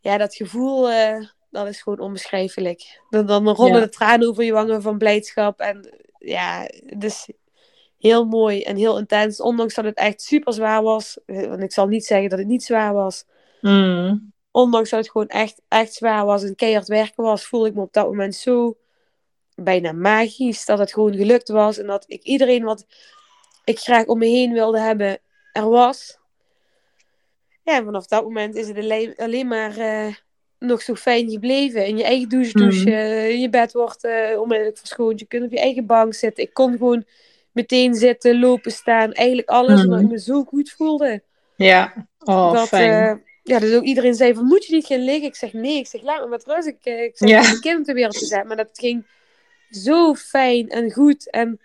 Ja, dat gevoel, uh, dat is gewoon onbeschrijfelijk. Dan, dan rollen de tranen over je wangen van blijdschap. En ja, dus heel mooi en heel intens. Ondanks dat het echt super zwaar was. Eh, want ik zal niet zeggen dat het niet zwaar was. Mm. Ondanks dat het gewoon echt, echt zwaar was en keihard werken was, voelde ik me op dat moment zo bijna magisch. Dat het gewoon gelukt was. En dat ik iedereen wat ik graag om me heen wilde hebben, er was. Ja, en vanaf dat moment is het alleen maar uh, nog zo fijn gebleven. In je eigen douche douchen, mm. in je bed wordt uh, onmiddellijk verschoond. Je kunt op je eigen bank zitten. Ik kon gewoon meteen zitten, lopen, staan. Eigenlijk alles, mm. omdat ik me zo goed voelde. Ja, oh, dat, fijn. Uh, ja, dus ook iedereen zei van, moet je niet gaan liggen? Ik zeg, nee. Ik zeg, laat me met rust. Ik, ik zeg, ja. een kind op de wereld gezet. Maar dat ging zo fijn en goed. En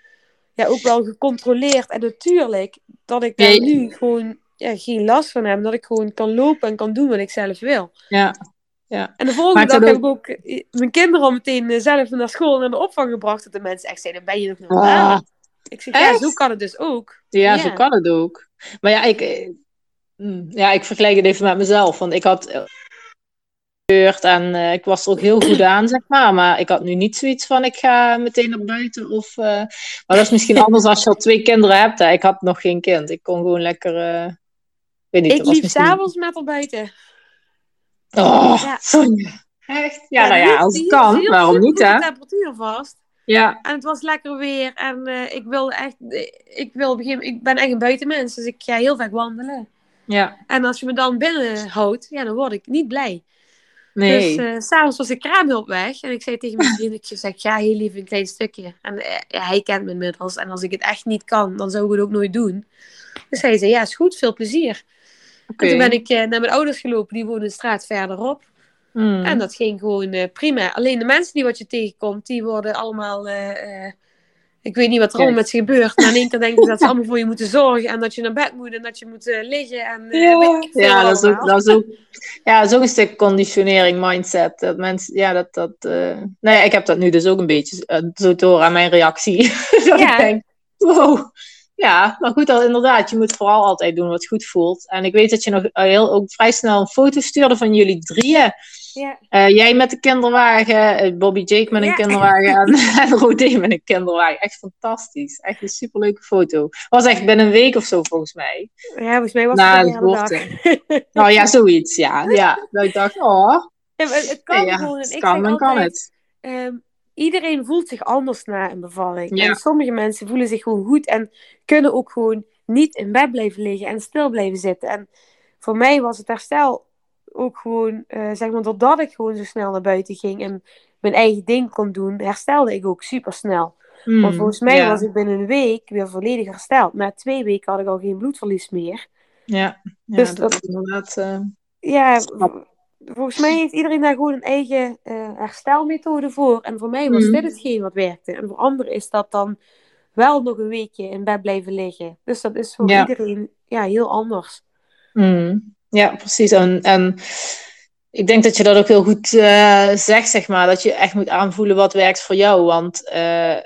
ja, ook wel gecontroleerd. En natuurlijk, dat ik daar nu gewoon ja, geen last van heb. Dat ik gewoon kan lopen en kan doen wat ik zelf wil. Ja. Ja. En de volgende dag heb ik ook eh, mijn kinderen al meteen eh, zelf naar school en naar de opvang gebracht. Dat de mensen echt zeiden, ben je nog normaal? Ah. Ik zeg, ja, zo kan het dus ook. Ja, zo kan het ook. Maar ja, ik, eh, mm, ja, ik vergelijk het even met mezelf. Want ik had en uh, ik was er ook heel goed aan, zeg maar. Maar ik had nu niet zoiets van ik ga meteen naar buiten. Of, uh, maar dat is misschien anders als je al twee kinderen hebt. Hè. Ik had nog geen kind. Ik kon gewoon lekker. Uh, weet niet, ik liep misschien... s'avonds met haar buiten. Oh, ja. Echt? Ja, nou ja, als het kan, waarom niet, hè? De temperatuur vast. Ja. En het was lekker weer. En ik wil echt, ik wil beginnen, ik ben echt een buitenmens, dus ik ga heel vaak wandelen. Ja. En als je me dan binnen houdt, ja, dan word ik niet blij. Nee. Dus uh, s'avonds was de kraamhulp weg. En ik zei tegen mijn vriend, ik zeg, ga heel lief een klein stukje. En uh, ja, hij kent me inmiddels. En als ik het echt niet kan, dan zou ik het ook nooit doen. Dus hij zei, ja, is goed, veel plezier. Okay. En toen ben ik uh, naar mijn ouders gelopen. Die wonen een straat verderop. Mm. En dat ging gewoon prima. Alleen de mensen die wat je tegenkomt, die worden allemaal ik weet niet wat er allemaal met ze gebeurt. Maar in één keer denken dat ze allemaal voor je moeten zorgen. En dat je naar bed moet en dat je moet uh, liggen. En, uh, ja, ja dat, is ook, dat, is ook, ja, dat is ook een stuk conditionering, mindset. Dat mensen, ja, dat, dat, uh... nou ja, ik heb dat nu dus ook een beetje zo door aan mijn reactie. dat ja. ik denk, wow. Ja, maar goed, dat, inderdaad, je moet vooral altijd doen wat goed voelt. En ik weet dat je nog heel, ook vrij snel een foto stuurde van jullie drieën. Ja. Uh, jij met de kinderwagen, eh, Bobby Jake met een kinderwagen en, en Rodé met een kinderwagen. Echt fantastisch. Echt een superleuke foto. Was echt binnen een week of zo volgens mij. Ja, volgens mij was Na het een Nou ja, zoiets, ja. ja. Dat ik dacht, oh. Ja, het kan ja, gewoon. Het kan, dan kan het. Um, iedereen voelt zich anders na een bevalling. En sommige mensen voelen zich gewoon goed en kunnen ook gewoon niet in bed blijven liggen en stil blijven zitten. En voor mij was het herstel ook gewoon, uh, zeg maar, doordat ik gewoon zo snel naar buiten ging en mijn eigen ding kon doen, herstelde ik ook super snel. Mm, Want volgens mij was ik binnen een week weer volledig hersteld. Na twee weken had ik al geen bloedverlies meer. Ja, ja dus dat, dat inderdaad. Uh, ja, volgens mij heeft iedereen daar gewoon een eigen uh, herstelmethode voor. En voor mij was mm. dit hetgeen wat werkte. En voor anderen is dat dan wel nog een weekje in bed blijven liggen. Dus dat is voor iedereen ja, heel anders. Mm. Ja, precies. En, en ik denk dat je dat ook heel goed uh, zegt, zeg maar. Dat je echt moet aanvoelen wat werkt voor jou. Want uh,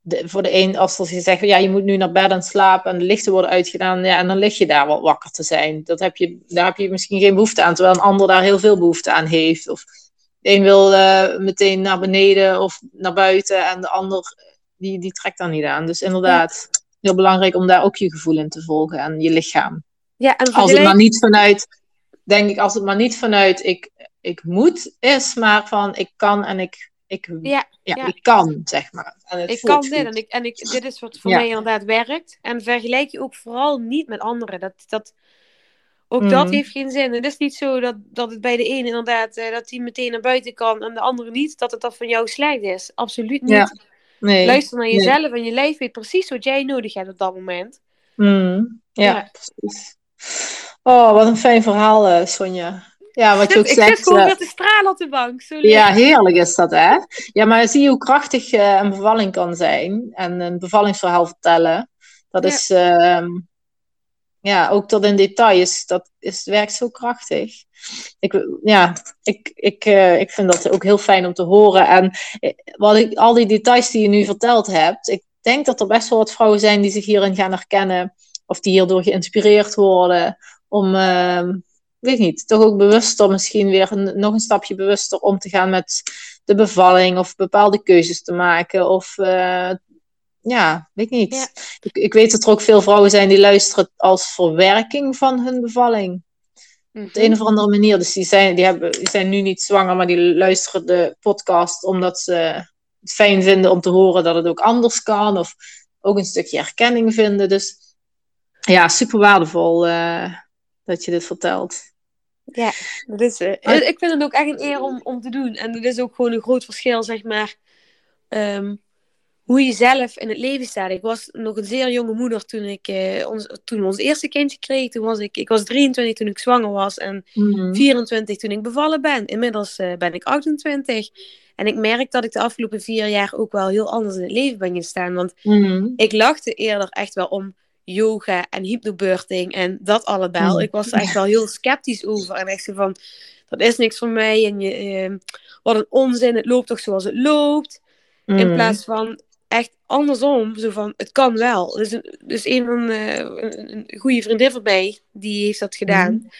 de, voor de een, als je zegt, ja, je moet nu naar bed en slapen en de lichten worden uitgedaan, ja, en dan lig je daar wel wakker te zijn. Dat heb je, daar heb je misschien geen behoefte aan, terwijl een ander daar heel veel behoefte aan heeft. Of de een wil uh, meteen naar beneden of naar buiten en de ander, die, die trekt daar niet aan. Dus inderdaad, heel belangrijk om daar ook je gevoel in te volgen en je lichaam. Ja, en als het maar niet vanuit, denk ik, als het maar niet vanuit ik, ik moet is, maar van ik kan en ik, ik, ja, ja, ik kan, zeg maar. En ik kan dit en, ik, en ik, dit is wat voor mij inderdaad werkt. En vergelijk je ook vooral niet met anderen. Dat, dat, ook dat mm. heeft geen zin. Het is niet zo dat, dat het bij de ene inderdaad, uh, dat hij meteen naar buiten kan en de andere niet, dat het dat van jou slecht is. Absoluut niet. Nee, Luister naar jezelf en je lijf weet precies wat jij nodig hebt op dat moment. Mm. Ja, precies. Oh, wat een fijn verhaal, uh, Sonja. Ja, wat je ook ik zegt. Ik gewoon uh, te stralen op de bank. Zo ja, heerlijk is dat, hè? Ja, maar zie je hoe krachtig uh, een bevalling kan zijn. En een bevallingsverhaal vertellen. Dat is... Um, ja, ook tot in details, dat is, werkt zo krachtig. Ik, ja, ik, ik, uh, ik vind dat ook heel fijn om te horen. En eh, wat ik, al die details die je nu verteld hebt, ik denk dat er best wel wat vrouwen zijn die zich hierin gaan herkennen. Of die hierdoor geïnspireerd worden om, uh, weet niet, toch ook bewuster misschien weer een, nog een stapje bewuster om te gaan met de bevalling of bepaalde keuzes te maken. Of uh, ja, weet ik niet. Ik, ik, weet dat er ook veel vrouwen zijn die luisteren als verwerking van hun bevalling. Op de een mhm. of andere manier. Dus die zijn, die, hebben, die zijn nu niet zwanger, maar die luisteren de podcast omdat ze het fijn vinden om te horen dat het ook anders kan. Of ook een stukje erkenning vinden. Dus ja, super waardevol uh, dat je dit vertelt. Ja, dat is, uh, ik vind het ook echt een eer om, om te doen. En het is ook gewoon een groot verschil, zeg maar. Um, hoe je zelf in het leven staat. Ik was nog een zeer jonge moeder toen ik uh, ons, toen we ons eerste kindje kregen. Toen was ik, ik was 23 toen ik zwanger was en 24 mhm. toen ik bevallen ben. Inmiddels uh, ben ik 28. En ik merk dat ik de afgelopen vier jaar ook wel heel anders in het leven ben gestaan. Want mhm. ik lachte eerder echt wel om yoga en hypnobirthing en dat allebei. Mm. Ik was er echt wel heel sceptisch over. En echt zo van, dat is niks voor mij. En je, uh, wat een onzin, het loopt toch zoals het loopt. In plaats van, echt andersom. Zo van, het kan wel. Dus, dus een van uh, een, goede vriendin van mij, die heeft dat gedaan. Mm.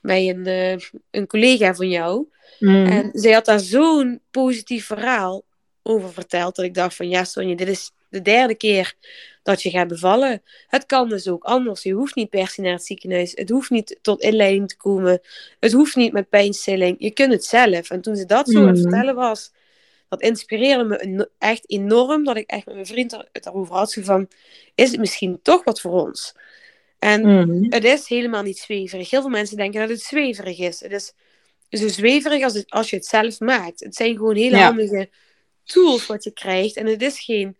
Bij een, uh, een collega van jou. Mm. En zij had daar zo'n positief verhaal over verteld. Dat ik dacht van, ja Sonja, dit is de derde keer dat je gaat bevallen. Het kan dus ook anders. Je hoeft niet per se naar het ziekenhuis. Het hoeft niet tot inleiding te komen. Het hoeft niet met pijnstilling. Je kunt het zelf. En toen ze dat zo aan het mm. vertellen was, dat inspireerde me echt enorm. Dat ik echt met mijn vriend het erover had. van, is het misschien toch wat voor ons? En mhm. het is helemaal niet zweverig. Heel veel mensen denken dat het zweverig is. Het is zo zweverig als, het, als je het zelf maakt. Het zijn gewoon hele handige tools wat je krijgt. En het is geen,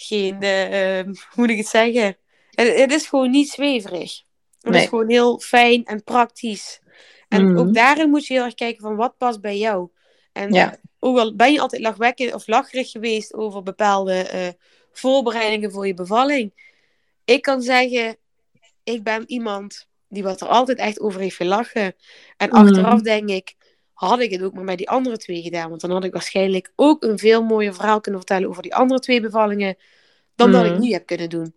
geen uh, hoe moet ik het zeggen? Het, het, is gewoon niet zweverig. Het is gewoon heel fijn en praktisch. En mhm. ook daarin moet je heel erg kijken van wat past bij jou. En ja ook al ben je altijd lachwekkend of lacherig geweest over bepaalde uh, voorbereidingen voor je bevalling. Ik kan zeggen, ik ben iemand die wat er altijd echt over heeft gelachen. En mm. achteraf denk ik, had ik het ook maar bij die andere twee gedaan. Want dan had ik waarschijnlijk ook een veel mooier verhaal kunnen vertellen over die andere twee bevallingen. Dan dat ik mm. nu heb kunnen doen.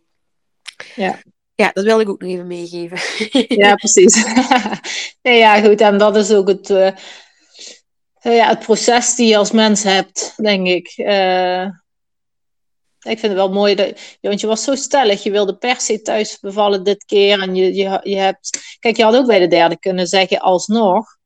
Ja. Ja, dat wil ik ook nog even meegeven. ja, precies. nee, ja, goed. En dat is ook het, uh, uh, ja, het proces die je als mens hebt, denk ik. Uh, ik vind het wel mooi, dat, want je was zo stellig. Je wilde per se thuis bevallen dit keer. En je, je, je hebt... Kijk, je had ook bij de derde kunnen zeggen alsnog.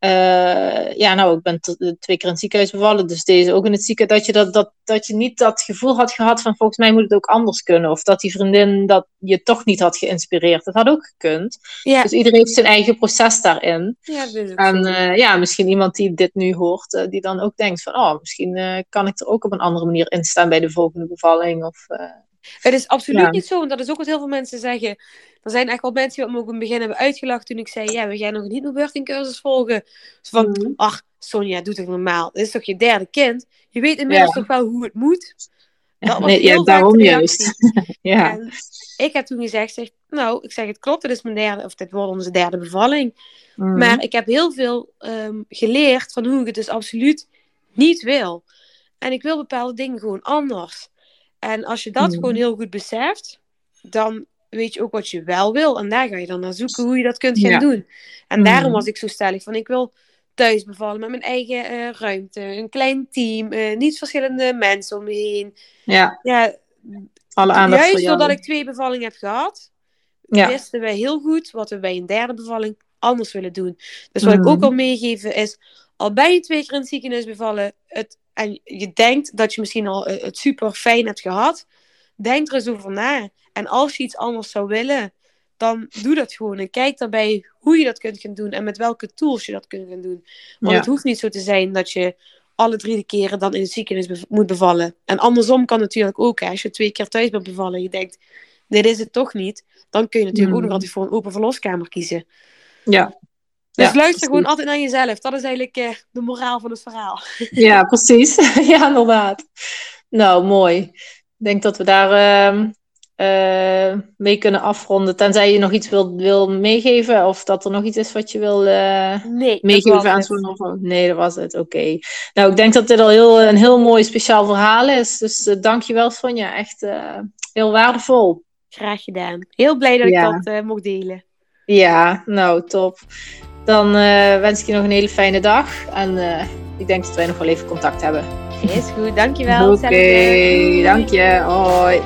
Uh, ja, nou, ik ben twee keer in het ziekenhuis bevallen, dus deze ook in het ziekenhuis. Dat je, dat, dat, dat je niet dat gevoel had gehad van volgens mij moet het ook anders kunnen. Of dat die vriendin dat je toch niet had geïnspireerd. Dat had ook gekund. Ja. Dus iedereen heeft zijn eigen proces daarin. Ja, en uh, ja, misschien iemand die dit nu hoort, uh, die dan ook denkt van oh, misschien kan ik er ook op een andere manier in staan bij de volgende bevalling. Of, het is absoluut niet zo, want dat is ook wat heel veel mensen zeggen. Er zijn echt wel mensen die me ook in het begin hebben uitgelachen toen ik zei, ja, we gaan nog een hypnobirthing cursus volgen. Dus van, mm. ach, Sonja, doe toch normaal. Dit is toch je derde kind? Je weet inmiddels toch wel hoe het moet? Dat was nee, ja, daarom juist. ja. En ik heb toen gezegd, zeg, nou, ik zeg het klopt, dit is mijn derde, of dit wordt onze derde bevalling. Mm. Maar ik heb heel veel um, geleerd van hoe ik het dus absoluut niet wil. En ik wil bepaalde dingen gewoon anders. En als je dat mm. gewoon heel goed beseft, dan weet je ook wat je wel wil. En daar ga je dan naar zoeken hoe je dat kunt gaan doen. En daarom mm. was ik zo stellig van ik wil thuis bevallen met mijn eigen uh, ruimte, een klein team, uh, niet verschillende mensen om me heen. Ja. ja Alle aandacht Juist doordat ik twee bevallingen heb gehad, ja. wisten wij heel goed wat we bij een derde bevalling anders willen doen. Dus wat ik ook al meegeven is, al ben je twee keer in het ziekenhuis bevallen, het, en je denkt dat je misschien al eh, het super fijn hebt gehad, denk er eens over na. En als je iets anders zou willen, dan doe dat gewoon. En kijk daarbij hoe je dat kunt gaan doen en met welke tools je dat kunt gaan doen. Want het hoeft niet zo te zijn dat je alle drie de keren dan in het ziekenhuis moet bevallen. En andersom kan natuurlijk ook. Hè. Als je twee keer thuis bent bevallen en je denkt, dit is het toch niet. Dan kun je natuurlijk ook nog altijd voor een open verloskamer kiezen. Ja. Dus luister gewoon altijd naar jezelf. Dat is eigenlijk uh, de moraal van het verhaal. Ja, precies. ja, inderdaad. Nou, mooi. Ik denk dat we daar... Uh uh, mee kunnen afronden. Tenzij je nog iets wil, wil meegeven of dat er nog iets is wat je wil uh, nee, meegeven aan zo'n Nee, dat was het. Oké. Nou, ik denk dat dit al heel, een heel mooi speciaal verhaal is. Dus uh, dankjewel Sonja. Echt heel waardevol. Graag gedaan. Heel blij dat ik dat mocht delen. Ja, nou top. Dan wens ik je nog een hele fijne dag. En ik denk dat wij nog wel even contact hebben. Is goed, dankjewel. Oké, okay, dank je. Hoi.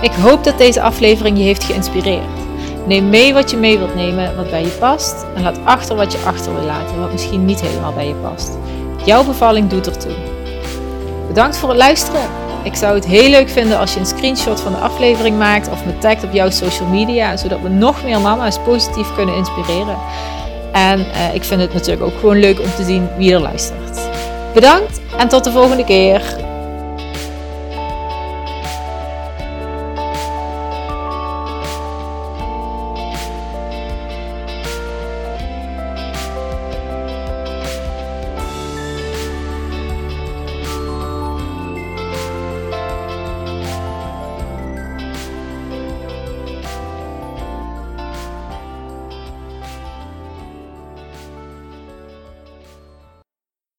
Ik hoop dat deze aflevering je heeft geïnspireerd. Neem mee wat je mee wilt nemen, wat bij je past. En laat achter wat je achter wil laten, wat misschien niet helemaal bij je past. Jouw bevalling doet ertoe. Bedankt voor het luisteren. Ik zou het heel leuk vinden als je een screenshot van de aflevering maakt of me tagt op jouw social media, zodat we nog meer mama's positief kunnen inspireren. En eh, ik vind het natuurlijk ook gewoon leuk om te zien wie er luistert. Bedankt en tot de volgende keer.